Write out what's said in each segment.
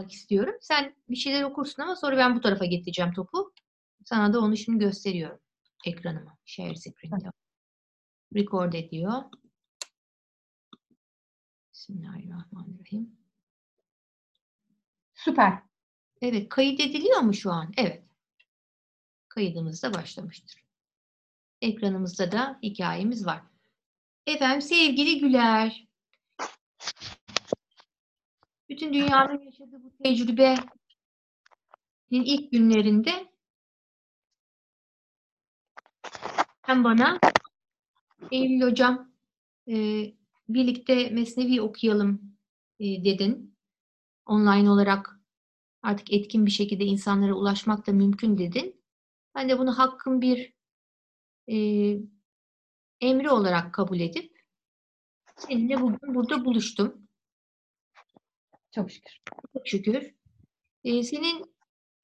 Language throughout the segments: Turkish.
almak istiyorum. Sen bir şeyler okursun ama sonra ben bu tarafa getireceğim topu. Sana da onu şimdi gösteriyorum. Ekranıma. Share screen'de. Record ediyor. Bismillahirrahmanirrahim. Süper. Evet, kayıt ediliyor mu şu an? Evet. Kaydımız da başlamıştır. Ekranımızda da hikayemiz var. Efendim sevgili Güler. Bütün dünyanın yaşadığı bu tecrübenin ilk günlerinde sen bana Eylül hocam e, birlikte Mesnevi okuyalım e, dedin. Online olarak artık etkin bir şekilde insanlara ulaşmak da mümkün dedin. Ben de bunu hakkın bir e, emri olarak kabul edip seninle bugün burada buluştum. Çok şükür. Çok şükür. E, senin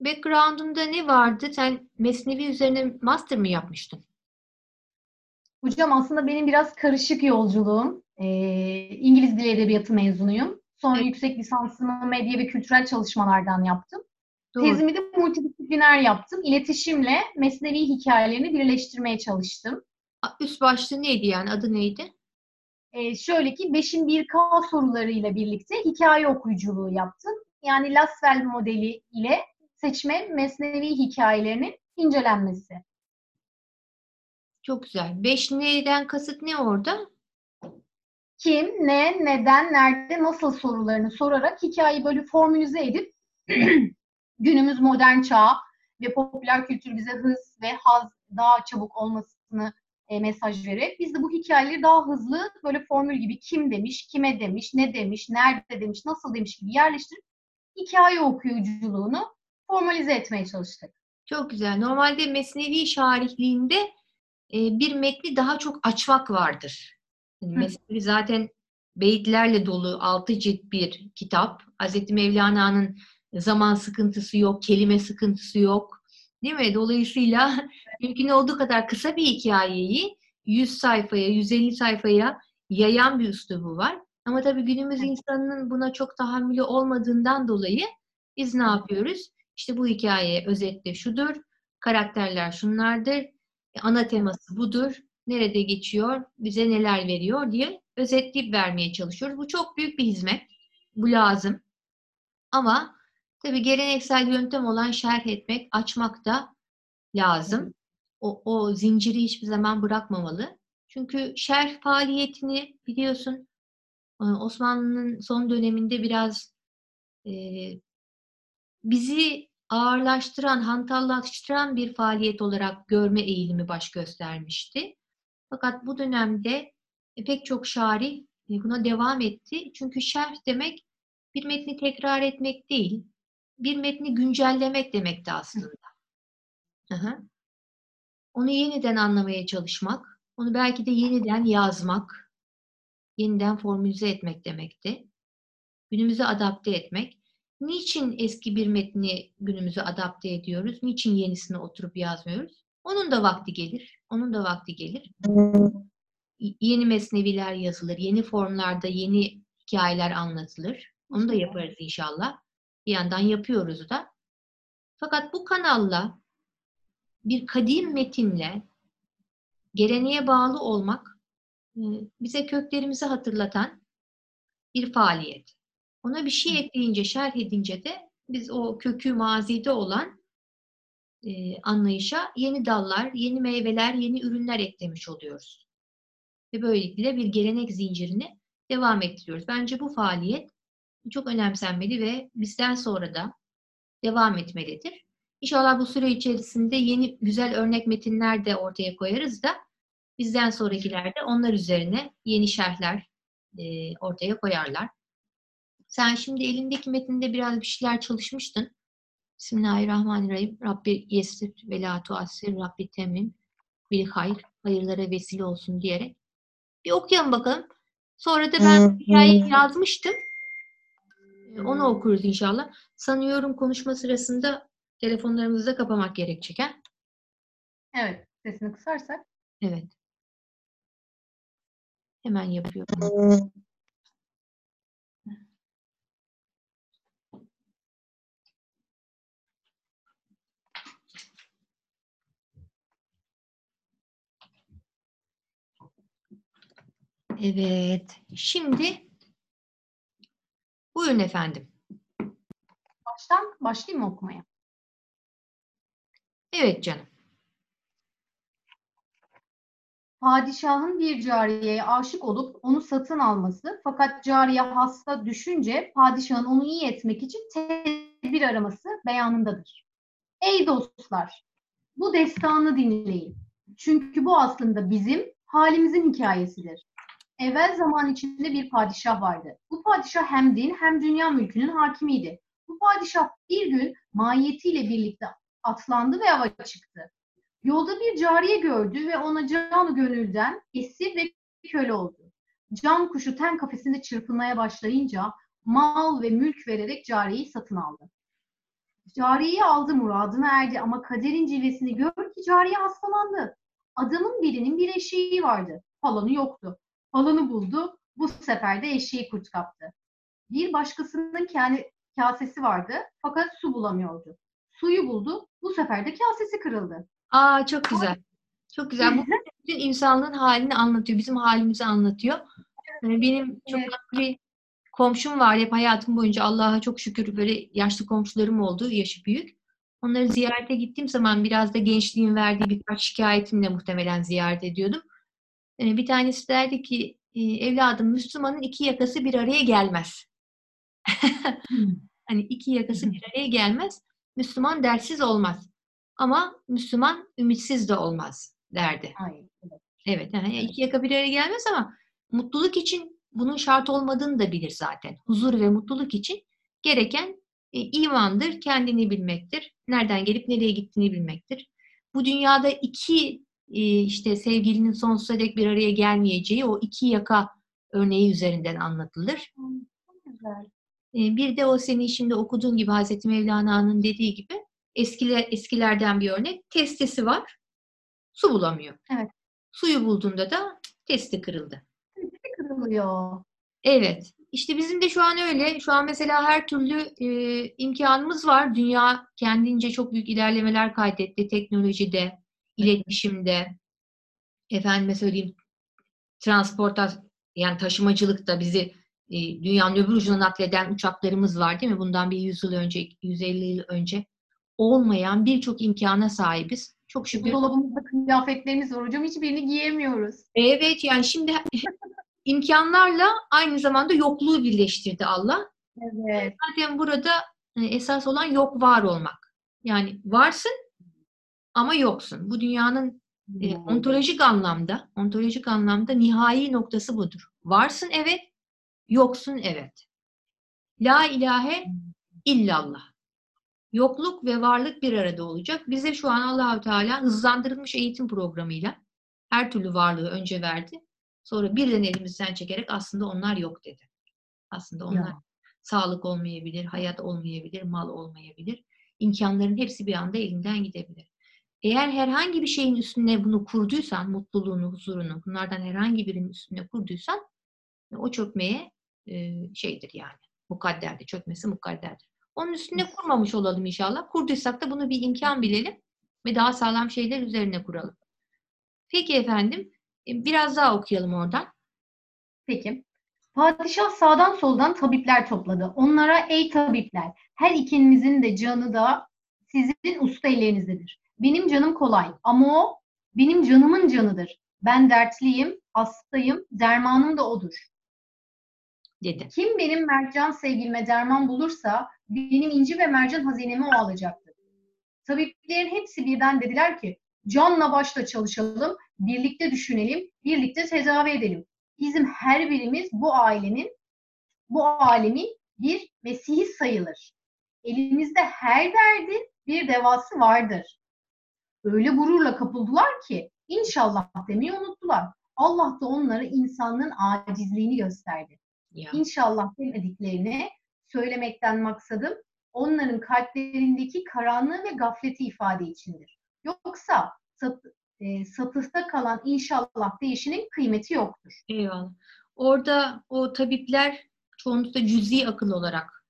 background'unda ne vardı? Sen Mesnevi üzerine master mı yapmıştın? Hocam aslında benim biraz karışık yolculuğum. Ee, İngiliz Dili Edebiyatı mezunuyum. Sonra Evet. yüksek lisansımı medya ve kültürel çalışmalardan yaptım. Doğru. Tezimi de multidisipliner yaptım. İletişimle mesnevi hikayelerini birleştirmeye çalıştım. Üst başlığı neydi yani? Adı neydi? Ee, şöyle ki 5'in 1K sorularıyla birlikte hikaye okuyuculuğu yaptım. Yani Lassell modeli ile seçme mesnevi hikayelerinin incelenmesi. Çok güzel. Beş neyden kasıt ne orada? kim, ne, neden, nerede, nasıl sorularını sorarak hikayeyi böyle formülize edip günümüz modern çağ ve popüler kültür bize hız ve haz daha çabuk olmasını e, mesaj vererek biz de bu hikayeleri daha hızlı böyle formül gibi kim demiş, kime demiş, ne demiş, nerede demiş, nasıl demiş gibi yerleştirip hikaye okuyuculuğunu formalize etmeye çalıştık. Çok güzel. Normalde Mesnevi şarihliğinde e, bir metni daha çok açmak vardır. Yani. Mesnevi zaten beyitlerle dolu altı cilt bir kitap. Hazreti Mevlana'nın zaman sıkıntısı yok, kelime sıkıntısı yok. Değil mi? Dolayısıyla mümkün olduğu kadar kısa bir hikayeyi 100 sayfaya, 150 sayfaya yayan bir üslubu var. Ama tabii günümüz insanının buna çok tahammülü olmadığından dolayı biz ne yapıyoruz? İşte bu hikaye özetle şudur, karakterler şunlardır, ana teması budur, nerede geçiyor, bize neler veriyor diye özetleyip vermeye çalışıyoruz. Bu çok büyük bir hizmet, bu lazım. Ama tabii geleneksel yöntem olan şerh etmek, açmak da lazım. O, o zinciri hiçbir zaman bırakmamalı. Çünkü şerh faaliyetini biliyorsun e, Osmanlı'nın son döneminde biraz e, bizi ağırlaştıran, hantallaştıran bir faaliyet olarak görme eğilimi baş göstermişti. Fakat bu dönemde e, pek çok şarih e, buna devam etti. Çünkü şerh demek bir metni tekrar etmek değil, bir metni güncellemek demekti aslında. Hı hı. Onu yeniden anlamaya çalışmak, onu belki de yeniden yazmak, yeniden formülize etmek demekti. Günümüze adapte etmek. Niçin eski bir metni günümüze adapte ediyoruz? Niçin yenisini oturup yazmıyoruz? Onun da vakti gelir. Onun da vakti gelir. Yeni mesneviler yazılır. Yeni formlarda yeni hikayeler anlatılır. Onu da yaparız inşallah. Bir yandan yapıyoruz da. Fakat bu kanalla bir kadim metinle geleneğe bağlı olmak e, bize köklerimizi hatırlatan bir faaliyet. Ona bir şey ekleyince, şerh edince de biz o kökü mazide olan e, anlayışa yeni dallar, yeni meyveler, yeni ürünler eklemiş oluyoruz. Ve böylelikle bir gelenek zincirini devam ettiriyoruz. Bence bu faaliyet çok önemsenmeli ve bizden sonra da devam etmelidir. İnşallah bu süre içerisinde yeni güzel örnek metinler de ortaya koyarız da bizden sonrakilerde onlar üzerine yeni şerhler e, ortaya koyarlar. Sen şimdi elindeki metinde biraz bir şeyler çalışmıştın. Bismillahirrahmanirrahim. Rabbi yessir ve la tuassir. Rabbi temmim bil hayır. Hayırlara vesile olsun diyerek. Bir okuyalım bakalım. Sonra da ben hikayeyi yazmıştım. Ee, onu hmm. okuruz inşallah. Sanıyorum konuşma sırasında telefonlarımızı da kapamak gerekecek. He? Evet. Sesini kısarsak. Evet. Hemen yapıyorum. Evet. Şimdi buyurun efendim. Baştan başlayayım mı okumaya? Evet canım. Padişahın bir cariyeye aşık olup onu satın alması fakat cariye hasta düşünce padişahın onu iyi etmek için tedbir araması beyanındadır. Ey dostlar! Bu destanı dinleyin. Çünkü bu aslında bizim halimizin hikayesidir. Evvel zaman içinde bir padişah vardı. Bu padişah hem din hem dünya mülkünün hakimiydi. Bu padişah bir gün mahiyetiyle birlikte atlandı ve ava çıktı. Yolda bir cariye gördü ve ona canı gönülden esir ve köle oldu. Can kuşu ten kafesinde çırpınmaya başlayınca mal ve mülk vererek cariyeyi satın aldı. Cariyeyi aldı muradına erdi ama kaderin cilvesini gör ki cariye hastalandı. Adamın birinin bir eşeği vardı. Falanı yoktu. Falanı buldu. Bu sefer de eşeği kurt kaptı. Bir başkasının kendi kasesi vardı fakat su bulamıyordu. Suyu buldu. Bu sefer de kasesi kırıldı. Aa çok güzel. Çok güzel. Bu bütün insanlığın halini anlatıyor. Bizim halimizi anlatıyor. Yani benim çok Evet. bir komşum var. Hep hayatım boyunca Allah'a çok şükür böyle yaşlı komşularım oldu. Yaşı büyük. Onları ziyarete gittiğim zaman biraz da gençliğin verdiği birkaç şikayetimle muhtemelen ziyaret ediyordum. Bir tanesi derdi ki "E, evladım Müslümanın iki yakası bir araya gelmez. Hani iki yakası bir araya gelmez. Müslüman dersiz olmaz. Ama Müslüman ümitsiz de olmaz derdi. Ay, evet. Evet, yani iki yaka bir araya gelmez ama mutluluk için bunun şart olmadığını da bilir zaten. Huzur ve mutluluk için gereken e, imandır, kendini bilmektir. Nereden gelip nereye gittiğini bilmektir. Bu dünyada iki işte sevgilinin sonsuza dek bir araya gelmeyeceği o iki yaka örneği üzerinden anlatılır. Güzel. E, Bir de o senin şimdi okuduğun gibi Hazreti Mevlana'nın dediği gibi eskiler, eskilerden bir örnek. Testisi var, su bulamıyor. Evet. Suyu bulduğunda da testi kırıldı. Kırılıyor. Evet. İşte bizim de şu an öyle. Şu an mesela her türlü e, imkanımız var. Dünya kendince çok büyük ilerlemeler kaydetti. Teknolojide, iletişimde, efendime söyleyeyim transporta yani taşımacılıkta bizi e, dünyanın öbür ucuna nakleden uçaklarımız var değil mi? Bundan bir 100 yıl önce, 150 yıl önce olmayan birçok imkana sahibiz. Çok şükür. Dolabımızda kıyafetlerimiz var hocam. Hiçbirini giyemiyoruz. Evet yani şimdi imkanlarla aynı zamanda yokluğu birleştirdi Allah. Evet. Zaten burada e, esas olan yok var olmak. Yani varsın ama yoksun. Bu dünyanın e, ontolojik anlamda, ontolojik anlamda nihai noktası budur. Varsın evet, yoksun evet. La ilahe illallah. Yokluk ve varlık bir arada olacak. Bize şu an Allahu Teala hızlandırılmış eğitim programıyla her türlü varlığı önce verdi. Sonra birden elimizden çekerek aslında onlar yok dedi. Aslında onlar Ya. sağlık olmayabilir, hayat olmayabilir, mal olmayabilir. İmkanların hepsi bir anda elinden gidebilir. Eğer herhangi bir şeyin üstüne bunu kurduysan, mutluluğunu, huzurunu, bunlardan herhangi birinin üstüne kurduysan o çökmeye e, şeydir yani. Mukadderdir. Çökmesi mukadderdir. Onun üstüne kurmamış olalım inşallah. Kurduysak da bunu bir imkan bilelim ve daha sağlam şeyler üzerine kuralım. Peki efendim, e, biraz daha okuyalım oradan. Peki. Padişah sağdan soldan tabipler topladı. Onlara ey tabipler, her ikinizin de canı da sizin usta ellerinizdedir. Benim canım kolay ama o benim canımın canıdır. Ben dertliyim, hastayım, dermanım da odur. dedi. Kim benim mercan sevgilime derman bulursa benim inci ve mercan hazinemi o alacaktır. Tabiplerin hepsi birden dediler ki canla başla çalışalım, birlikte düşünelim, birlikte tedavi edelim. Bizim her birimiz bu ailenin, bu alemin bir mesihi sayılır. Elimizde her derdin bir devası vardır. Öyle gururla kapıldılar ki inşallah demeyi unuttular. Allah da onlara insanlığın acizliğini gösterdi. Ya. İnşallah demediklerini söylemekten maksadım onların kalplerindeki karanlığı ve gafleti ifade içindir. Yoksa sat, e, satıhta kalan inşallah değişinin kıymeti yoktur. Eyvallah. Orada o tabipler çoğunlukla cüz'i akıl olarak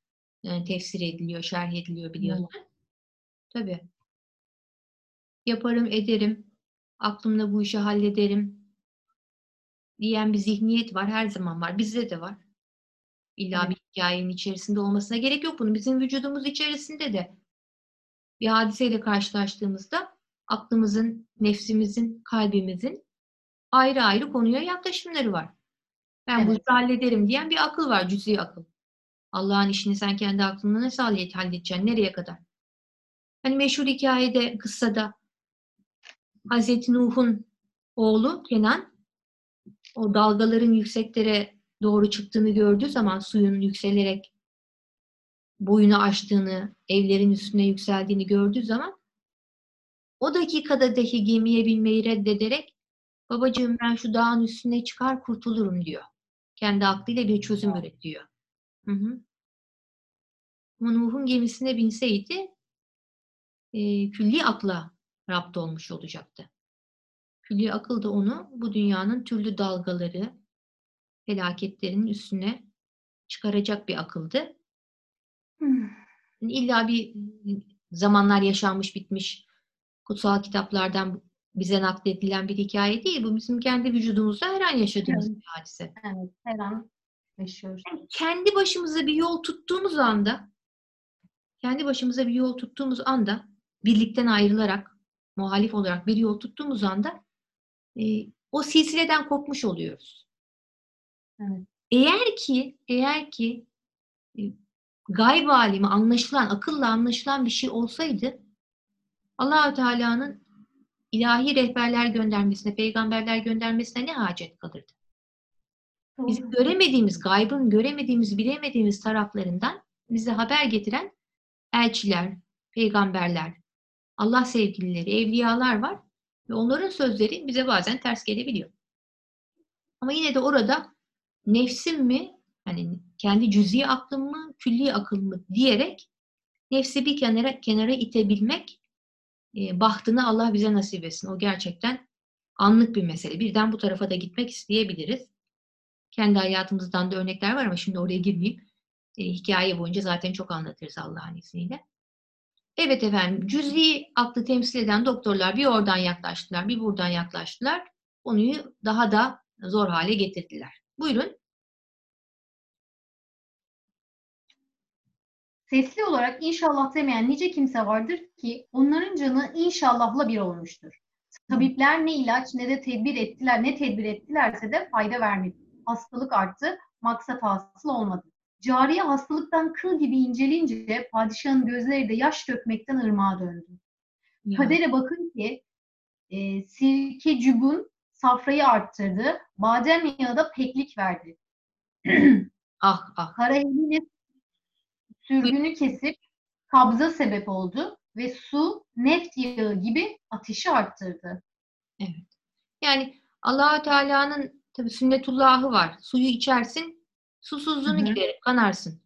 e, tefsir ediliyor, şerh ediliyor biliyorsun. Tabii. Yaparım, ederim. Aklımla bu işi hallederim. diyen bir zihniyet var. Her zaman var. Bizde de var. İlla Evet. bir hikayenin içerisinde olmasına gerek yok bunun. Bizim vücudumuz içerisinde de bir hadiseyle karşılaştığımızda aklımızın, nefsimizin, kalbimizin ayrı ayrı konuya yaklaşımları var. Ben bu Evet. işi hallederim diyen bir akıl var, cüz'i akıl. Allah'ın işini sen kendi aklınla nasıl halledeceksin, nereye kadar? Hani meşhur hikayede, kıssada Hazreti Nuh'un oğlu Kenan o dalgaların yükseklere doğru çıktığını gördüğü zaman suyun yükselerek boyunu aştığını, evlerin üstüne yükseldiğini gördüğü zaman o dakikada dahi gemiye binmeyi reddederek babacığım ben şu dağın üstüne çıkar kurtulurum diyor. Kendi aklıyla bir çözüm üretiyor. Hı hı. Ama Nuh'un gemisine binseydi e, külli akla rapt olmuş olacaktı. Külli akıl da onu bu dünyanın türlü dalgaları, felaketlerin üstüne çıkaracak bir akıldı. Hmm. İlla bir zamanlar yaşanmış bitmiş kutsal kitaplardan bize nakledilen bir hikaye değil. Bu bizim kendi vücudumuzda her an yaşadığımız Evet. bir hadise. Evet, her an yaşıyoruz. Yani kendi başımıza bir yol tuttuğumuz anda kendi başımıza bir yol tuttuğumuz anda birlikten ayrılarak muhalif olarak bir yol tuttuğumuz anda e, o silsileden kopmuş oluyoruz. Evet. Eğer ki eğer ki e, gayb alimi anlaşılan, akılla anlaşılan bir şey olsaydı Allahü Teala'nın ilahi rehberler göndermesine, peygamberler göndermesine ne hacet kalırdı? Bizim göremediğimiz, gaybın göremediğimiz, bilemediğimiz taraflarından bize haber getiren elçiler, peygamberler, Allah sevgilileri, evliyalar var ve onların sözleri bize bazen ters gelebiliyor. Ama yine de orada nefsim mi, hani kendi cüz'i aklım mı, külli akıl mı diyerek nefsi bir kenara kenara itebilmek e, bahtını Allah bize nasip etsin. O gerçekten anlık bir mesele. Birden bu tarafa da gitmek isteyebiliriz. Kendi hayatımızdan da örnekler var ama şimdi oraya girmeyeyim. E, hikaye boyunca zaten çok anlatırız Allah'ın izniyle. Evet efendim, cüz'i aklı temsil eden doktorlar bir oradan yaklaştılar, bir buradan yaklaştılar. Konuyu daha da zor hale getirdiler. Buyurun. Sesli olarak inşallah demeyen nice kimse vardır ki onların canı inşallahla bir olmuştur. Tabipler ne ilaç ne de tedbir ettiler, ne tedbir ettilerse de fayda vermedi. Hastalık arttı, maksat hasıl olmadı. Cariye hastalıktan kıl gibi incelince padişahın gözleri de yaş dökmekten ırmağa döndü. Kadere bakın ki e, sirke cübün safrayı arttırdı, badem yağı da peklik verdi. Ah ah. Karahelini sürgünü kesip kabza sebep oldu ve su neft yağı gibi ateşi arttırdı. Yani Allahü Teala'nın tabi sünnetullahı var. Suyu içersin, susuzluğunu Hı hı. giderir, kanarsın.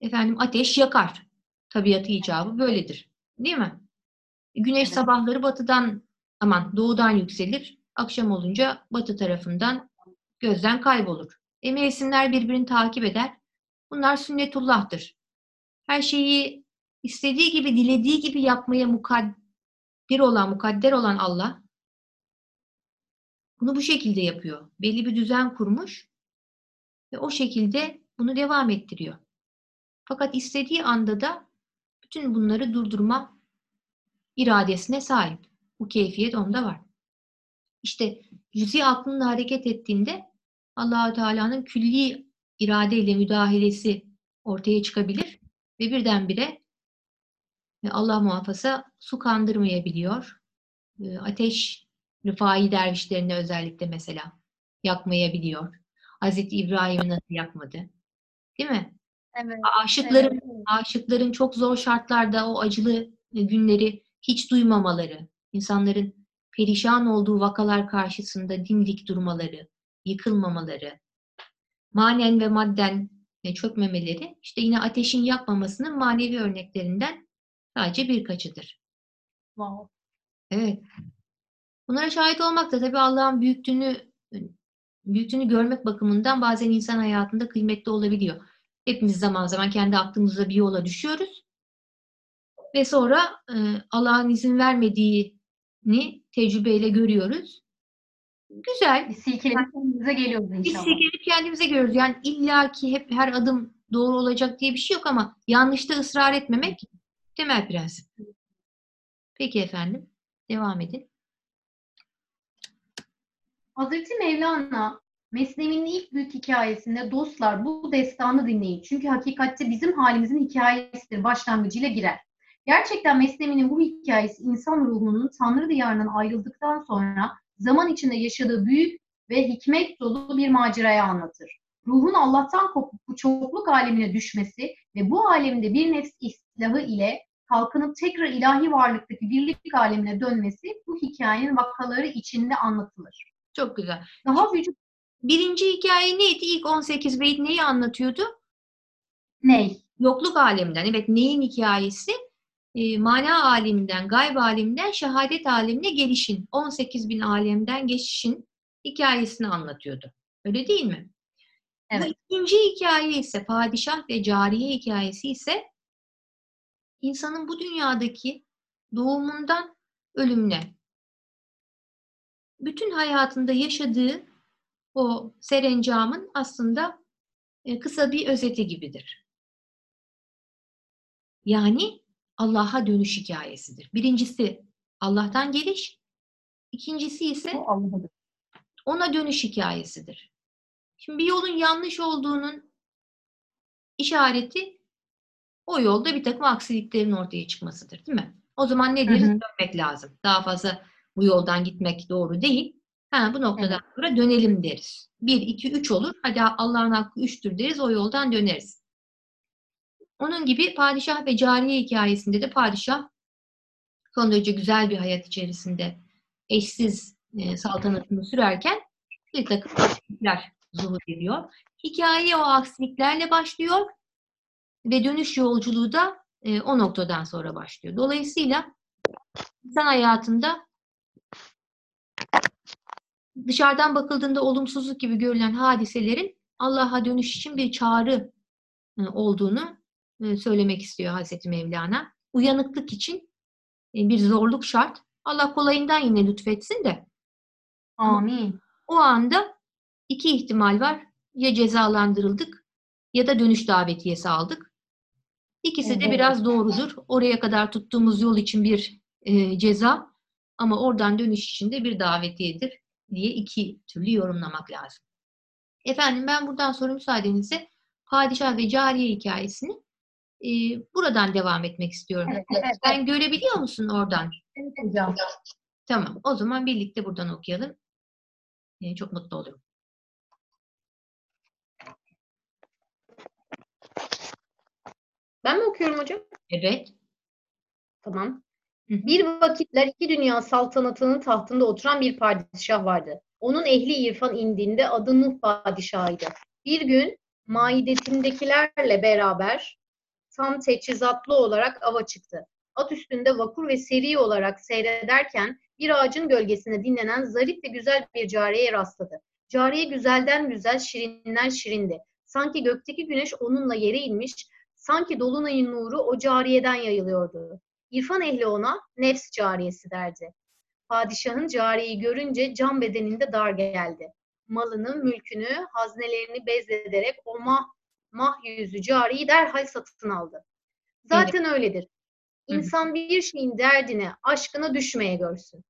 Efendim ateş yakar. Tabiatı icabı böyledir. Değil mi? Güneş Evet. sabahları batıdan aman doğudan yükselir. Akşam olunca batı tarafından gözden kaybolur. E mevsimler birbirini takip eder. Bunlar sünnetullah'tır. Her şeyi istediği gibi, dilediği gibi yapmaya mukaddir olan, mukadder olan Allah bunu bu şekilde yapıyor. Belli bir düzen kurmuş ve o şekilde bunu devam ettiriyor. Fakat istediği anda da bütün bunları durdurma iradesine sahip. Bu keyfiyet onda var. İşte cüzi aklınla hareket ettiğinde Allahü Teala'nın külli iradeyle müdahalesi ortaya çıkabilir ve birdenbire e, Allah muhafaza su kandırmayabiliyor. E, Ateş Rıfai dervişlerine özellikle mesela yakmayabiliyor. Hazreti İbrahim'i nasıl yakmadı? Değil mi? Evet. Aşıkların aşıkların çok zor şartlarda o acılı günleri hiç duymamaları, insanların perişan olduğu vakalar karşısında dimdik durmaları, yıkılmamaları, manen ve madden e, çökmemeleri, işte yine ateşin yakmamasının manevi örneklerinden sadece birkaçıdır. Wow. Evet. Bunlara şahit olmak da tabii Allah'ın büyüklüğünü büyüklüğünü görmek bakımından bazen insan hayatında kıymetli olabiliyor. Hepimiz zaman zaman kendi aklımızda bir yola düşüyoruz. Ve sonra e, Allah'ın izin vermediğini tecrübeyle görüyoruz. Güzel. Biz silkelenip kendimize geliyoruz Biz inşallah. silkelenip kendimize görüyoruz. Yani illaki hep her adım doğru olacak diye bir şey yok ama yanlışta ısrar etmemek temel prensip. Peki efendim. Devam edin. Hazreti Mevlana Mesnevi'nin ilk büyük hikayesinde dostlar bu destanı dinleyin. Çünkü hakikatte bizim halimizin hikayesidir başlangıcıyla girer. Gerçekten Mesnevi'nin bu hikayesi insan ruhunun Tanrı diyarından ayrıldıktan sonra zaman içinde yaşadığı büyük ve hikmet dolu bir macerayı anlatır. Ruhun Allah'tan kopup bu çokluk alemine düşmesi ve bu alemde bir nefs islahı ile kalkınıp tekrar ilahi varlıktaki birlik alemine dönmesi bu hikayenin vakaları içinde anlatılır. Çok güzel. Daha vücut Birinci hikaye neydi? İlk 18 beyt neyi anlatıyordu? ney? Yokluk aleminden. Evet neyin hikayesi? E, mana aleminden, gayb aleminden şehadet alemine gelişin. 18 bin alemden geçişin hikayesini anlatıyordu. Öyle değil mi? Evet. Bu ikinci hikaye ise padişah ve cariye hikayesi ise insanın bu dünyadaki doğumundan ölümüne bütün hayatında yaşadığı o serencamın aslında e, kısa bir özeti gibidir. Yani Allah'a dönüş hikayesidir. Birincisi Allah'tan geliş, ikincisi ise ona dönüş hikayesidir. Şimdi bir yolun yanlış olduğunun işareti o yolda bir takım aksiliklerin ortaya çıkmasıdır, değil mi? O zaman ne deriz? Hı hı. Dönmek lazım. Daha fazla bu yoldan gitmek doğru değil. Ha, bu noktadan sonra dönelim deriz. Bir, iki, üç olur. Hadi Allah'ın hakkı üçtür deriz. O yoldan döneriz. Onun gibi padişah ve cariye hikayesinde de padişah son derece güzel bir hayat içerisinde eşsiz e, saltanatını sürerken bir takım aksilikler zuhur ediyor. Hikaye o aksiliklerle başlıyor ve dönüş yolculuğu da e, o noktadan sonra başlıyor. Dolayısıyla insan hayatında dışarıdan bakıldığında olumsuzluk gibi görülen hadiselerin Allah'a dönüş için bir çağrı e, olduğunu e, söylemek istiyor Hazreti Mevlana. Uyanıklık için e, bir zorluk şart. Allah kolayından yine lütfetsin de Amin. o anda iki ihtimal var. Ya cezalandırıldık ya da dönüş davetiyesi aldık. İkisi de biraz doğrudur. Oraya kadar tuttuğumuz yol için bir e, ceza ama oradan dönüş için de bir davetiyedir diye iki türlü yorumlamak lazım. Efendim ben buradan sonra müsaadenizle padişah ve cariye hikayesini e, buradan devam etmek istiyorum. Evet, evet, Sen görebiliyor musun oradan? Evet hocam. Tamam. O zaman birlikte buradan okuyalım. E, çok mutlu olurum. Ben mi okuyorum hocam? Evet. Tamam. Bir vakitler iki dünya saltanatının tahtında oturan bir padişah vardı. Onun ehli irfan indiğinde adı Nuh padişahıydı. Bir gün maidetindekilerle beraber tam teçhizatlı olarak ava çıktı. At üstünde vakur ve seri olarak seyrederken bir ağacın gölgesinde dinlenen zarif ve güzel bir cariyeye rastladı. Cariye güzelden güzel, şirinden şirindi. Sanki gökteki güneş onunla yere inmiş, sanki dolunayın nuru o cariyeden yayılıyordu. İrfan ehli ona nefs cariyesi derdi. Padişahın cariyeyi görünce can bedeninde dar geldi. Malını, mülkünü, haznelerini bezlederek o mah, mah yüzü cariyi derhal satın aldı. Zaten öyledir. Hı hı. İnsan bir şeyin derdine, aşkına düşmeye görsün.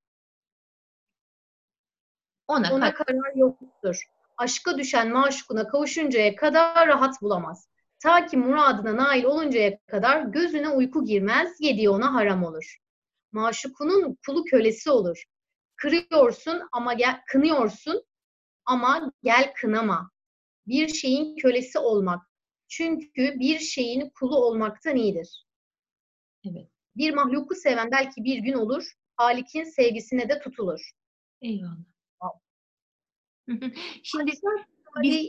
Ona, Ona karar yoktur. Aşka düşen maşukuna kavuşuncaya kadar rahat bulamaz. Ta ki muradına nail oluncaya kadar gözüne uyku girmez, yediği ona haram olur. Maşukunun kulu kölesi olur. Kırıyorsun ama gel, kınıyorsun ama gel kınama. Bir şeyin kölesi olmak. Çünkü bir şeyin kulu olmaktan iyidir. Evet. Bir mahluku seven belki bir gün olur, Halik'in sevgisine de tutulur. Eyvallah. Şimdi biz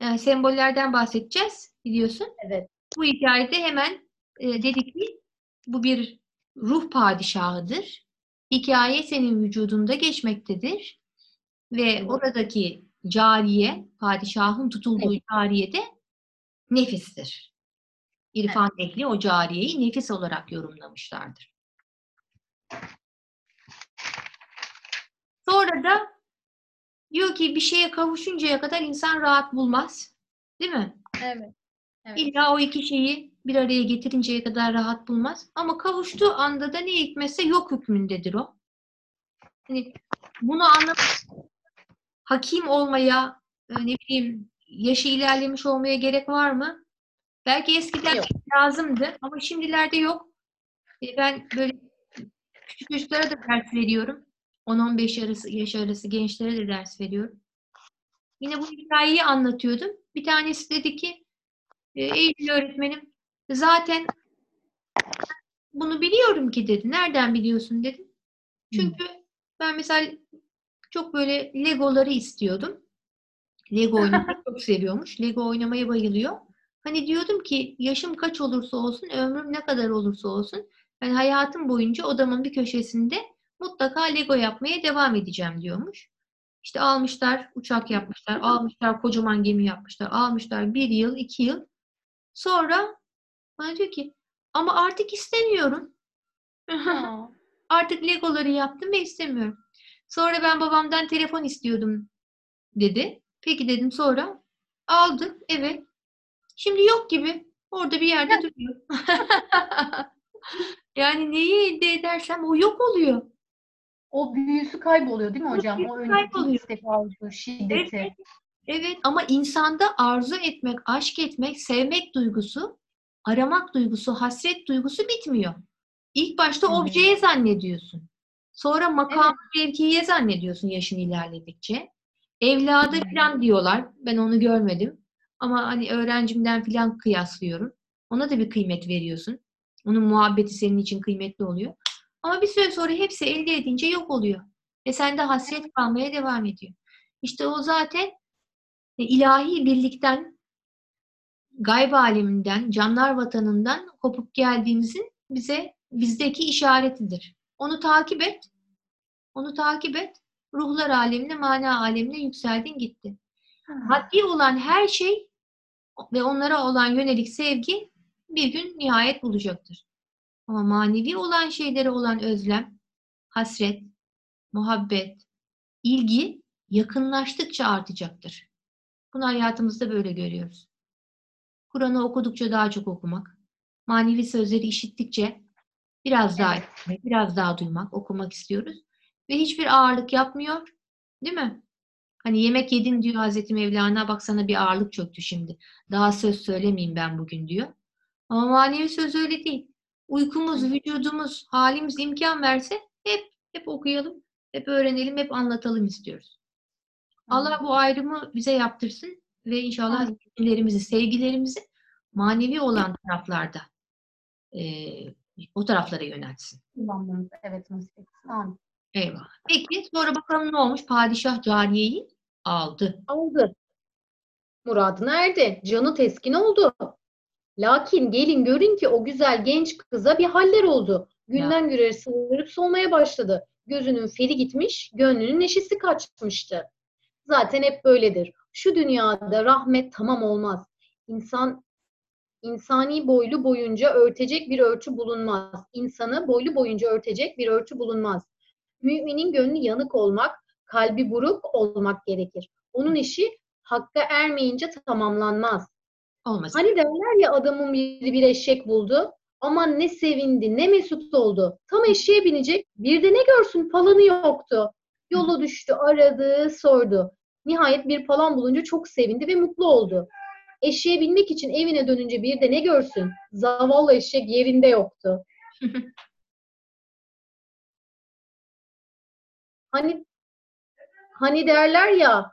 e, sembollerden bahsedeceğiz biliyorsun. Evet. Bu hikayede hemen e, dedik ki bu bir ruh padişahıdır. Hikaye senin vücudunda geçmektedir. Ve Evet. oradaki cariye, padişahın tutulduğu cariye de nefistir. İrfan ehli o cariyeyi nefis olarak yorumlamışlardır. Sonra da Diyor ki bir şeye kavuşuncaya kadar insan rahat bulmaz. Değil mi? Evet. Evet. İlla o iki şeyi bir araya getirinceye kadar rahat bulmaz. Ama kavuştuğu anda da ne hikmetse yok hükmündedir o. Hani bunu anlamak, hakim olmaya, e, ne bileyim, yaşı ilerlemiş olmaya gerek var mı? Belki eskiden Yok. lazımdı ama şimdilerde yok. E, Ben böyle küçük çocuklara da ders veriyorum. 10-15 arası, yaş arası gençlere de ders veriyorum. Yine bu hikayeyi anlatıyordum. Bir tanesi dedi ki, e, Eylül öğretmenim zaten bunu biliyorum ki dedi. Nereden biliyorsun dedim. Çünkü ben mesela çok böyle Legoları istiyordum. Lego oynamayı çok seviyormuş. Lego oynamaya bayılıyor. Hani diyordum ki yaşım kaç olursa olsun, ömrüm ne kadar olursa olsun ben hayatım boyunca odamın bir köşesinde mutlaka Lego yapmaya devam edeceğim diyormuş. İşte almışlar, uçak yapmışlar, almışlar, kocaman gemi yapmışlar, almışlar bir yıl, iki yıl. Sonra bana diyor ki ama artık istemiyorum. Artık Legoları yaptım ve istemiyorum. Sonra ben babamdan telefon istiyordum dedi. Peki dedim sonra. Aldı. Evet. Şimdi yok gibi. Orada bir yerde duruyor. yani neyi elde edersem o yok oluyor. o büyüsü kayboluyor değil mi O hocam? O büyüsü önceki kayboluyor. şiddeti. Evet. Evet ama insanda arzu etmek, aşk etmek, sevmek duygusu, aramak duygusu, hasret duygusu bitmiyor. İlk başta hı. objeye zannediyorsun. Sonra makam mevkiye zannediyorsun yaşın ilerledikçe. Evladı Hı. falan diyorlar. Ben onu görmedim. Ama hani öğrencimden falan kıyaslıyorum. Ona da bir kıymet veriyorsun. Onun muhabbeti senin için kıymetli oluyor. Ama bir süre sonra hepsi elde edince yok oluyor. Ve sende hasret kalmaya devam ediyor. İşte o zaten ilahi birlikten, gayb aleminden, canlar vatanından kopup geldiğimizin bize bizdeki işaretidir. Onu takip et. Onu takip et. Ruhlar alemine, mana alemine yükseldin gitti. Maddi olan her şey ve onlara olan yönelik sevgi bir gün nihayet bulacaktır. Ama manevi olan şeylere olan özlem, hasret, muhabbet, ilgi yakınlaştıkça artacaktır. Bunu hayatımızda böyle görüyoruz. Kur'an'ı okudukça daha çok okumak, manevi sözleri işittikçe biraz daha işitmek, biraz daha duymak, okumak istiyoruz. Ve hiçbir ağırlık yapmıyor, değil mi? Hani yemek yedin diyor Hazreti Mevlana, bak sana bir ağırlık çöktü şimdi. Daha söz söylemeyeyim ben bugün diyor. Ama manevi söz öyle değil. Uykumuz, vücudumuz, halimiz imkan verse hep hep okuyalım, hep öğrenelim, hep anlatalım istiyoruz. Allah bu ayrımı bize yaptırsın ve inşallah Amin. sevgilerimizi, sevgilerimizi manevi olan taraflarda eee, o taraflara yöneltsin. Evet nasip etsin. Amin. Eyvallah. Peki sonra bakalım ne olmuş? Padişah cariyeyi aldı. Aldı. Muradına erdi. Canı teskin oldu. Lakin gelin görün ki o güzel genç kıza bir haller oldu. Günden güne sığırıp solmaya başladı. Gözünün feri gitmiş, gönlünün neşesi kaçmıştı. Zaten hep böyledir. Şu dünyada rahmet tamam olmaz. İnsan insani boylu boyunca örtecek bir örtü bulunmaz. İnsanı boylu boyunca örtecek bir örtü bulunmaz. Müminin gönlü yanık olmak, kalbi buruk olmak gerekir. Onun işi hakka ermeyince tamamlanmaz. Olmasın. Hani derler ya adamın biri bir eşek buldu. Aman ne sevindi, ne mesut oldu. Tam eşeğe binecek, bir de ne görsün falanı yoktu. Yola düştü, aradı, sordu. Nihayet bir falan bulunca çok sevindi ve mutlu oldu. Eşeğe binmek için evine dönünce bir de ne görsün? Zavallı eşek yerinde yoktu. Hani hani derler ya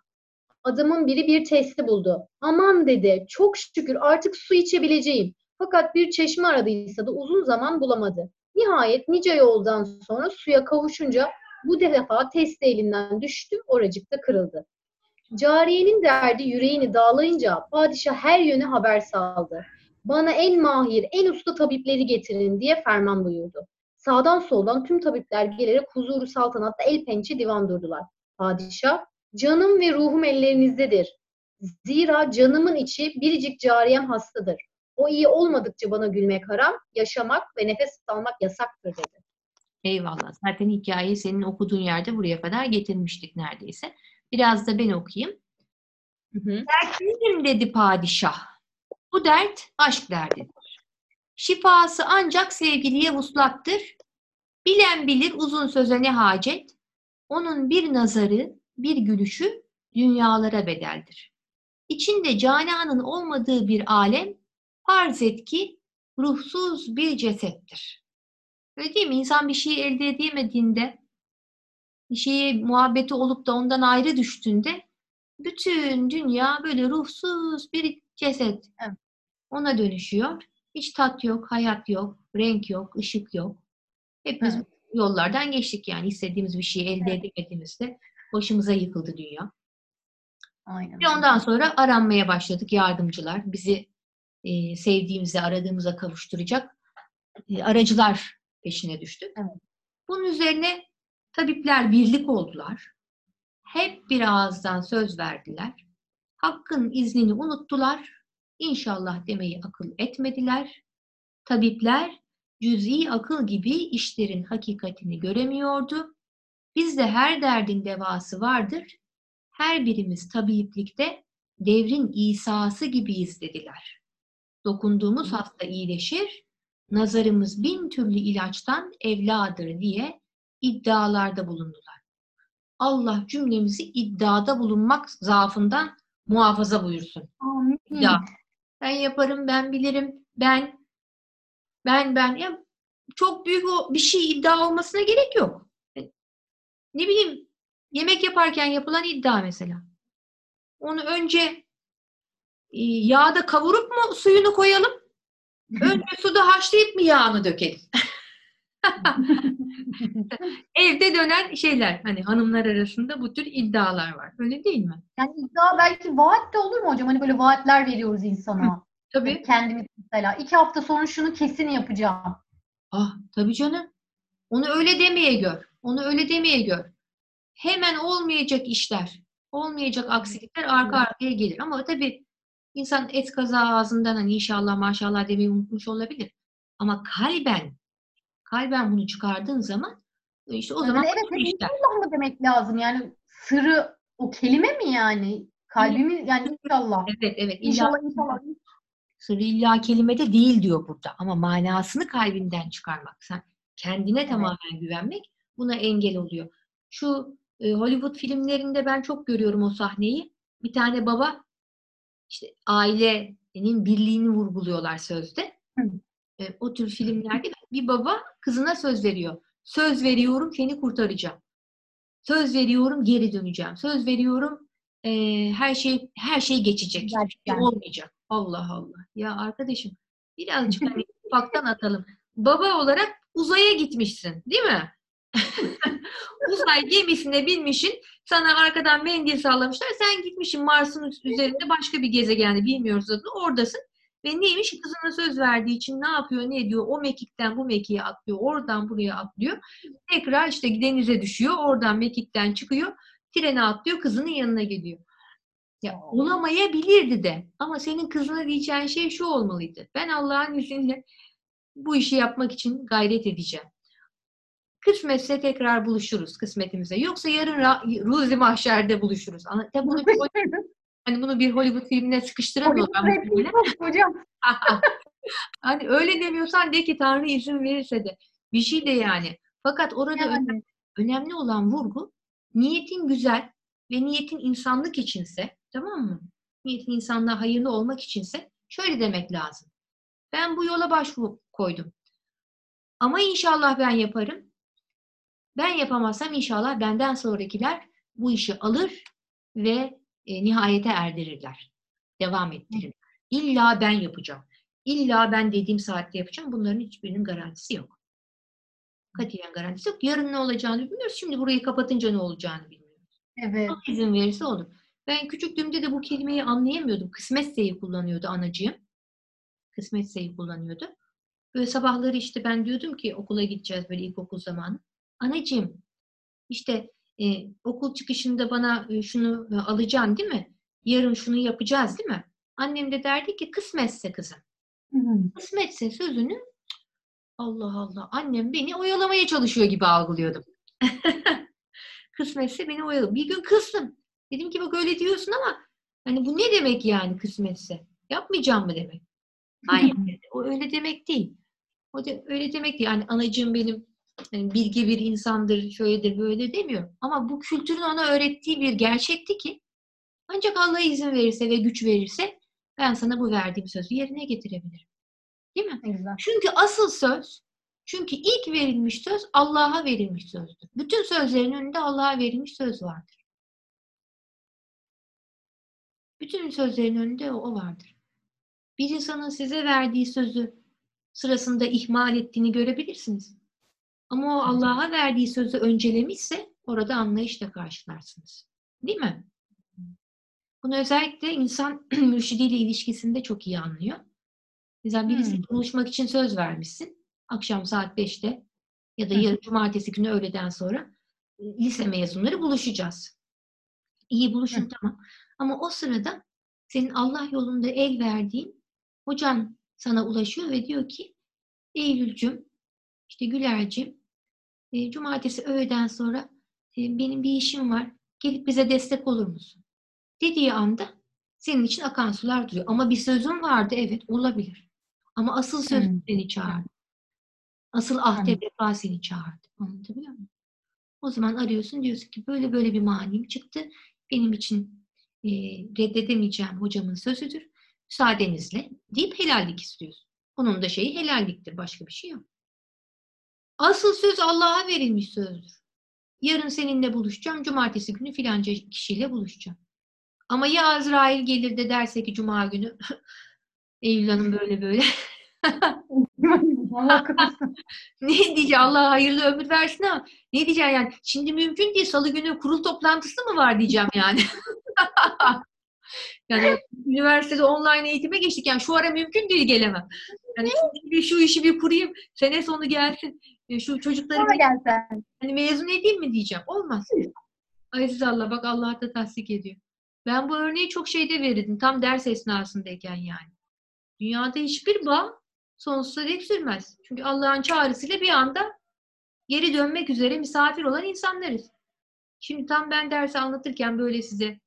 adamın biri bir testi buldu. Aman dedi çok şükür artık su içebileceğim. Fakat bir çeşme aradıysa da uzun zaman bulamadı. Nihayet nice yoldan sonra suya kavuşunca bu defa testi elinden düştü, oracıkta kırıldı. Cariyenin derdi yüreğini dağlayınca padişah her yöne haber saldı. Bana en mahir, en usta tabipleri getirin diye ferman buyurdu. Sağdan soldan tüm tabipler gelerek huzuru saltanatta el pençe divan durdular. Padişah, canım ve ruhum ellerinizdedir. Zira canımın içi biricik cariyem hastadır. O iyi olmadıkça bana gülmek haram, yaşamak ve nefes almak yasaktır dedi. Eyvallah. Zaten hikayeyi senin okuduğun yerde buraya kadar getirmiştik neredeyse. Biraz da ben okuyayım. Hı hı. Dertliyim dedi padişah. Bu dert aşk derdidir. Şifası ancak sevgiliye vuslattır. Bilen bilir uzun söze ne hacet. Onun bir nazarı, bir gülüşü dünyalara bedeldir. İçinde cananın olmadığı bir alem farz et ki ruhsuz bir cesettir. Öyle değil mi? İnsan bir şeyi elde edemediğinde, şeyi muhabbeti olup da ondan ayrı düştüğünde bütün dünya böyle ruhsuz bir ceset. Evet. Ona dönüşüyor. Hiç tat yok, hayat yok, renk yok, ışık yok. Hepimiz Evet. yollardan geçtik yani istediğimiz bir şeyi elde edemediğimizde başımıza yıkıldı dünya. Aynen. Ve ondan sonra aranmaya başladık yardımcılar. Bizi e, sevdiğimize, aradığımıza kavuşturacak e, aracılar peşine düştük. Evet. Bunun üzerine tabipler birlik oldular. Hep bir ağızdan söz verdiler. Hakkın iznini unuttular. İnşallah demeyi akıl etmediler. Tabipler cüz'i akıl gibi işlerin hakikatini göremiyordu. Bizde her derdin devası vardır. Her birimiz tabiplikte devrin İsa'sı gibiyiz dediler. Dokunduğumuz hasta iyileşir, nazarımız bin türlü ilaçtan evladır diye iddialarda bulundular. Allah cümlemizi iddiada bulunmak zaafından muhafaza buyursun. Amin. Ya ben yaparım, ben bilirim, ben ben ben ya çok büyük o bir şey iddia olmasına gerek yok. E, Ne bileyim yemek yaparken yapılan iddia mesela. Onu önce e, yağda kavurup mu suyunu koyalım? Önce suda haşlayıp mı yağını dökelim? Evde dönen şeyler hani hanımlar arasında bu tür iddialar var. Öyle değil mi? Yani iddia belki vaat de olur mu hocam? Hani böyle vaatler veriyoruz insana. Tabii. Kendimiz mesela iki hafta sonra şunu kesin yapacağım. Ah tabii canım. Onu öyle demeye gör. Onu öyle demeye gör. Hemen olmayacak işler, olmayacak aksilikler arka arkaya gelir. Ama tabii insan et kaza ağzından hani inşallah maşallah demeyi unutmuş olabilir. Ama kalben, kalben bunu çıkardığın zaman işte o Yani zaman evet, evet, işler. Allah mı demek lazım? Yani sırrı o kelime mi yani? Kalbimiz yani inşallah. Evet evet. illa İnşallah inşallah. Sırrı illa kelimede değil diyor burada. Ama manasını kalbinden çıkarmak. Sen kendine tamamen güvenmek buna engel oluyor. Şu e, Hollywood filmlerinde ben çok görüyorum o sahneyi. Bir tane baba işte ailenin birliğini vurguluyorlar sözde. Hı. E, o tür filmlerde bir baba kızına söz veriyor. Söz veriyorum seni kurtaracağım. Söz veriyorum geri döneceğim. Söz veriyorum e, her şey her şey geçecek. Hiçbir şey Gerçekten. olmayacak. Allah Allah. Ya arkadaşım birazcık hani ufaktan atalım. Baba olarak uzaya gitmişsin, değil mi? Uzay gemisine binmişsin. Sana arkadan mendil sallamışlar. Sen gitmişsin Mars'ın üzerinde başka bir gezegende bilmiyoruz adını. Oradasın. Ve neymiş? Kızına söz verdiği için ne yapıyor, ne ediyor? O mekikten bu mekiğe atlıyor. Oradan buraya atlıyor. Tekrar işte denize düşüyor. Oradan mekikten çıkıyor. Trene atlıyor. Kızının yanına geliyor. Ya olamayabilirdi de. Ama senin kızına diyeceğin şey şu olmalıydı. Ben Allah'ın izniyle bu işi yapmak için gayret edeceğim. Kısmetse tekrar buluşuruz kısmetimize. Yoksa yarın Ruzi Mahşer'de buluşuruz. Tabii bunu hani bunu bir Hollywood filmine sıkıştıramıyorum. ben Hollywood hocam. hani öyle demiyorsan de ki Tanrı izin verirse de. Bir şey de yani. Fakat orada önemli, Yani. önemli olan vurgu niyetin güzel ve niyetin insanlık içinse tamam mı? Niyetin insanlığa hayırlı olmak içinse şöyle demek lazım. Ben bu yola başvuru koydum. Ama inşallah ben yaparım. Ben yapamazsam inşallah benden sonrakiler bu işi alır ve e, nihayete erdirirler. Devam ettirirler. İlla ben yapacağım. İlla ben dediğim saatte yapacağım. Bunların hiçbirinin garantisi yok. Katiyen garantisi yok. Yarın ne olacağını bilmiyoruz. Şimdi burayı kapatınca ne olacağını bilmiyoruz. Evet. Allah izin verirse olur. Ben küçüklüğümde de bu kelimeyi anlayamıyordum. Kısmetseyi kullanıyordu anacığım. Kısmetseyi kullanıyordu. Böyle sabahları işte ben diyordum ki okula gideceğiz böyle ilkokul zamanı. Anacığım işte e, okul çıkışında bana e, şunu e, alacaksın değil mi? Yarın şunu yapacağız değil mi? Annem de derdi ki kısmetse kızım. Hı hı. Kısmetse sözünü Allah Allah annem beni oyalamaya çalışıyor gibi algılıyordum. Kısmetse beni oyalı. Bir gün kızdım. Dedim ki bak öyle diyorsun ama hani bu ne demek yani kısmetse? Yapmayacağım mı demek? Hayır. O öyle demek değil. O de, öyle demek değil. Yani anacığım benim yani bilgi bir insandır, şöyledir, böyle demiyorum. Ama bu kültürün ona öğrettiği bir gerçekti ki ancak Allah izin verirse ve güç verirse ben sana bu verdiğim sözü yerine getirebilirim. Değil mi? Güzel. Çünkü asıl söz, çünkü ilk verilmiş söz Allah'a verilmiş sözdür. Bütün sözlerin önünde Allah'a verilmiş söz vardır. Bütün sözlerin önünde o vardır. Bir insanın size verdiği sözü sırasında ihmal ettiğini görebilirsiniz. Ama o Allah'a verdiği sözü öncelemişse orada anlayışla karşılarsınız. Değil mi? Bunu özellikle insan mürşidiyle ilişkisinde çok iyi anlıyor. Mesela birisiyle Hmm. buluşmak için söz vermişsin. Akşam saat 5'te ya da yarın cumartesi günü öğleden sonra e, lise mezunları buluşacağız. İyi buluşun tamam. Ama o sırada senin Allah yolunda el verdiğin hocan sana ulaşıyor ve diyor ki Eylül'cüm, işte Güler'cim, e, cumartesi öğleden sonra e, benim bir işim var. Gelip bize destek olur musun? Dediği anda senin için akan sular duruyor. Ama bir sözün vardı evet olabilir. Ama asıl söz Hmm. seni çağırdı. Asıl ahde Anladım. vefa seni çağırdı. Anlatabiliyor muyum? O zaman arıyorsun diyorsun ki böyle böyle bir manim çıktı. Benim için e, reddedemeyeceğim hocamın sözüdür. Müsaadenizle deyip helallik istiyorsun. Onun da şeyi helalliktir. Başka bir şey yok. Asıl söz Allah'a verilmiş sözdür. Yarın seninle buluşacağım. Cumartesi günü filanca kişiyle buluşacağım. Ama ya Azrail gelir de derse ki Cuma günü Eylül Hanım böyle böyle. Ne diyeceğim Allah hayırlı ömür versin ama ne diyeceğim yani şimdi mümkün değil salı günü kurul toplantısı mı var diyeceğim yani. yani üniversitede online eğitime geçtik yani şu ara mümkün değil gelemem. Yani bir- şu işi bir kurayım sene sonu gelsin E, şu çocukları Sonra gelsen. hani mezun edeyim mi diyeceğim. Olmaz. Aziz Allah bak Allah da tasdik ediyor. Ben bu örneği çok şeyde verirdim. Tam ders esnasındayken yani. Dünyada hiçbir bağ sonsuza dek sürmez. Çünkü Allah'ın çağrısıyla bir anda geri dönmek üzere misafir olan insanlarız. Şimdi tam ben dersi anlatırken böyle size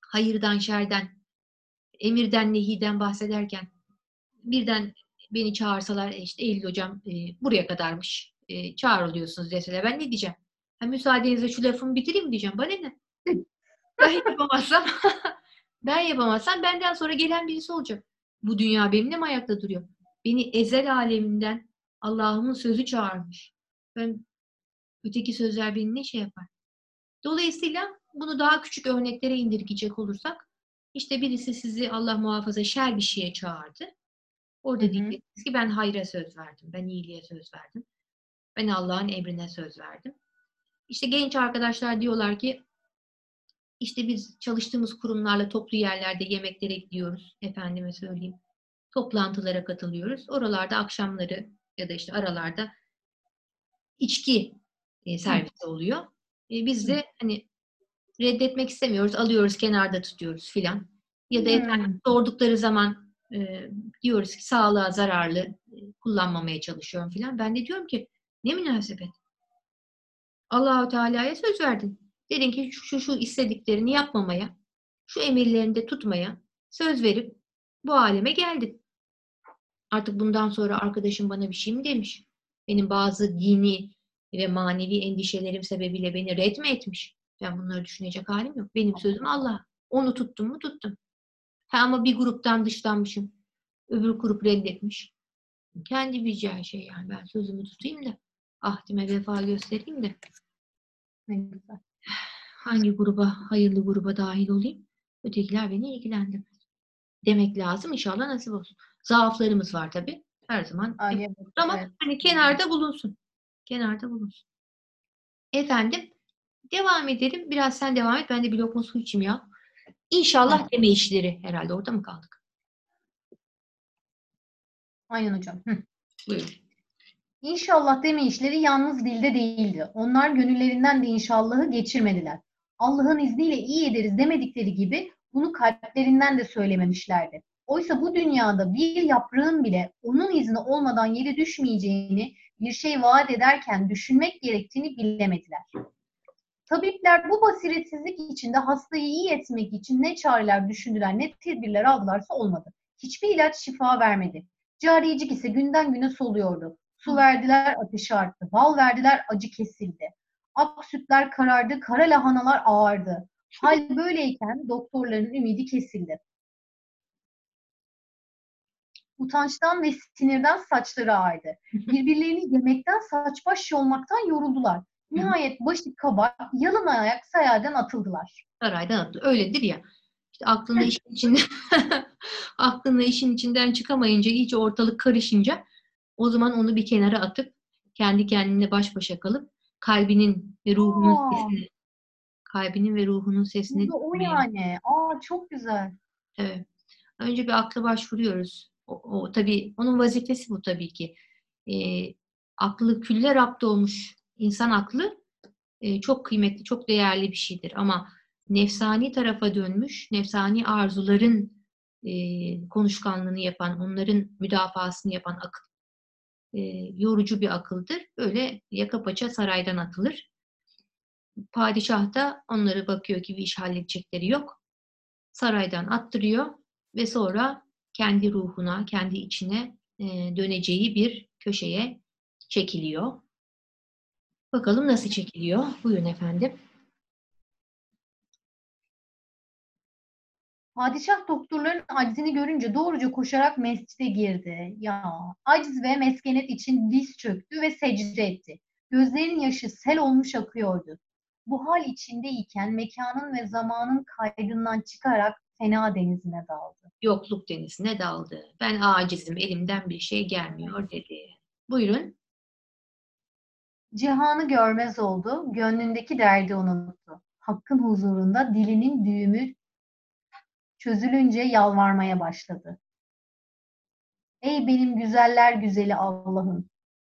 hayırdan, şerden, emirden, nehiden bahsederken birden beni çağırsalar "E işte Eylül hocam e, buraya kadarmış e, çağrılıyorsunuz deseler ben ne diyeceğim? Ha, müsaadenizle şu lafımı bitireyim diyeceğim. Bana ne? Ben yapamazsam ben yapamazsam benden sonra gelen birisi olacak. Bu dünya benimle mi ayakta duruyor? Beni ezel aleminden Allah'ımın sözü çağırmış. Ben öteki sözler beni ne şey yapar? Dolayısıyla bunu daha küçük örneklere indirgeyecek olursak işte birisi sizi Allah muhafaza şer bir şeye çağırdı. Orada Hı hı. diyeceksiniz ki ben hayra söz verdim. Ben iyiliğe söz verdim. Ben Allah'ın emrine söz verdim. İşte genç arkadaşlar diyorlar ki işte biz çalıştığımız kurumlarla toplu yerlerde yemeklere gidiyoruz. Efendime söyleyeyim. Toplantılara katılıyoruz. Oralarda akşamları ya da işte aralarda içki e, servisi oluyor. E, biz de hani reddetmek istemiyoruz. Alıyoruz kenarda tutuyoruz filan. Ya da Hmm. efendim sordukları zaman e, diyoruz ki sağlığa zararlı kullanmamaya çalışıyorum filan. Ben de diyorum ki ne münasebet. Allahu Teala'ya söz verdin. Dedin ki şu, şu istediklerini yapmamaya, şu emirlerini de tutmaya söz verip bu aleme geldin. Artık bundan sonra arkadaşım bana bir şey mi demiş? Benim bazı dini ve manevi endişelerim sebebiyle beni red mi etmiş? Ben bunları düşünecek halim yok. Benim sözüm Allah. Onu tuttum mu tuttum. Ha ama bir gruptan dışlanmışım. Öbür grup reddetmiş. Kendi bileceği şey yani. Ben sözümü tutayım da ahdime vefa göstereyim de hangi gruba, hayırlı gruba dahil olayım? Ötekiler beni ilgilendirmez. Demek lazım. İnşallah nasip olsun. Zaaflarımız var tabii. Her zaman. Ay, evet, Ama evet. hani kenarda bulunsun. Kenarda bulunsun. Efendim devam edelim. Biraz sen devam et. Ben de bir lokma su içeyim ya. İnşallah deme işleri herhalde. Orada mı kaldık? Aynen hocam. Hı. Buyurun. İnşallah deme işleri yalnız dilde değildi. Onlar gönüllerinden de inşallahı geçirmediler. Allah'ın izniyle iyi ederiz demedikleri gibi bunu kalplerinden de söylememişlerdi. Oysa bu dünyada bir yaprağın bile onun izni olmadan yere düşmeyeceğini bir şey vaat ederken düşünmek gerektiğini bilemediler. Tabipler bu basiretsizlik içinde hastayı iyi etmek için ne çareler düşündüler, ne tedbirler aldılarsa olmadı. Hiçbir ilaç şifa vermedi. Cariyecik ise günden güne soluyordu. Su verdiler, ateşi arttı. Bal verdiler, acı kesildi. Ak sütler karardı, kara lahanalar ağardı. Hal böyleyken doktorların ümidi kesildi. Utançtan ve sinirden saçları ağardı. Birbirlerini yemekten saç baş yolmaktan yoruldular. Nihayet başı kaba, yalın ayak sayardan atıldılar. Saraydan atıldı. Öyledir ya. İşte aklında işin içinde aklında işin içinden çıkamayınca, iyice ortalık karışınca o zaman onu bir kenara atıp kendi kendine baş başa kalıp kalbinin ve ruhunun Aa. sesini kalbinin ve ruhunun sesini o yani. Aa çok güzel. Evet. Önce bir akla başvuruyoruz. O, o tabii onun vazifesi bu tabii ki. Ee, aklı külle rapt olmuş insan aklı e, çok kıymetli, çok değerli bir şeydir. Ama nefsani tarafa dönmüş, nefsani arzuların e, konuşkanlığını yapan, onların müdafasını yapan akıl e, yorucu bir akıldır. Böyle yaka paça saraydan atılır. Padişah da onları bakıyor ki bir iş halledecekleri yok. Saraydan attırıyor ve sonra kendi ruhuna, kendi içine e, döneceği bir köşeye çekiliyor. Bakalım nasıl çekiliyor? Buyurun efendim. Padişah doktorların aczini görünce doğruca koşarak mescide girdi. Ya aciz ve meskenet için diz çöktü ve secde etti. Gözlerinin yaşı sel olmuş akıyordu. Bu hal içindeyken mekanın ve zamanın kaydından çıkarak fena denizine daldı. Yokluk denizine daldı. Ben acizim, elimden bir şey gelmiyor dedi. Buyurun. Cihanı görmez oldu, gönlündeki derdi unuttu. Hakkın huzurunda dilinin düğümü çözülünce yalvarmaya başladı. Ey benim güzeller güzeli Allah'ım,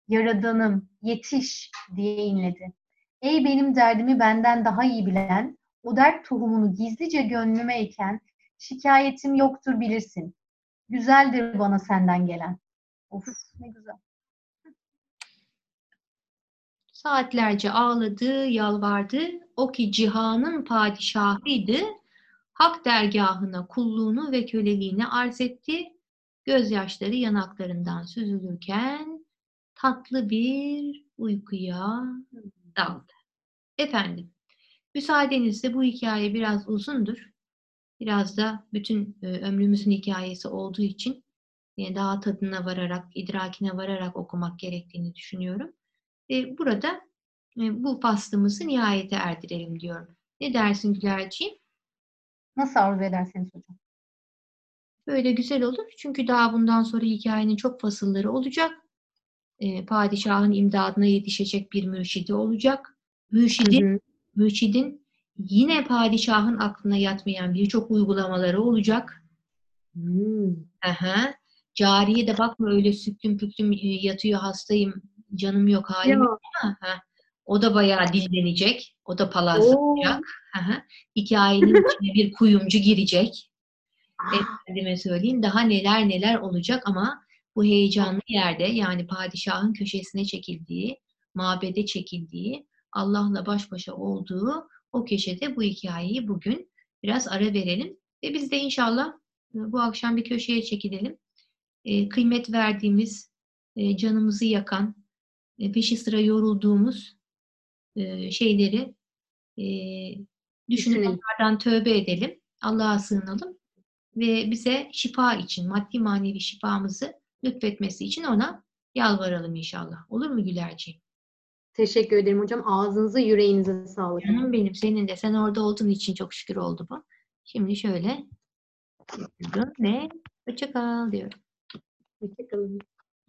yaradanım, yetiş diye inledi. Ey benim derdimi benden daha iyi bilen, o dert tohumunu gizlice gönlüme eken, şikayetim yoktur bilirsin. Güzeldir bana senden gelen. Of ne güzel. Saatlerce ağladı, yalvardı. O ki cihanın padişahıydı. Hak dergahına kulluğunu ve köleliğini arz etti. Gözyaşları yanaklarından süzülürken tatlı bir uykuya daldı. Efendim, müsaadenizle bu hikaye biraz uzundur. Biraz da bütün e, ömrümüzün hikayesi olduğu için daha tadına vararak, idrakine vararak okumak gerektiğini düşünüyorum. E, burada e, bu faslımızı nihayete erdirelim diyorum. Ne dersin Gülerciğim? Nasıl arzu ederseniz hocam. Böyle güzel olur. Çünkü daha bundan sonra hikayenin çok fasılları olacak. E, padişahın imdadına yetişecek bir mürşidi olacak. Mürşidin, mürşidin yine padişahın aklına yatmayan birçok uygulamaları olacak. Hmm. Aha. Cariye de bakma öyle süklüm püklüm e, yatıyor hastayım, canım yok halim yok ama ha, o da bayağı dillenecek. O da palazlanacak. Hikayenin içine bir kuyumcu girecek. Efendime söyleyeyim daha neler neler olacak ama bu heyecanlı yerde yani padişahın köşesine çekildiği, mabede çekildiği, Allah'la baş başa olduğu o köşede bu hikayeyi bugün biraz ara verelim ve biz de inşallah bu akşam bir köşeye çekilelim. E, kıymet verdiğimiz, e, canımızı yakan, peşi sıra yorulduğumuz e, şeyleri e, düşünüp onlardan tövbe edelim. Allah'a sığınalım ve bize şifa için, maddi manevi şifamızı lütfetmesi için ona yalvaralım inşallah. Olur mu Gülerciğim? Teşekkür ederim hocam. Ağzınıza, yüreğinize sağlık. Canım benim, senin de. Sen orada olduğun için çok şükür oldu bu. Şimdi şöyle ve hoşça kal diyorum. Hoşçakalın.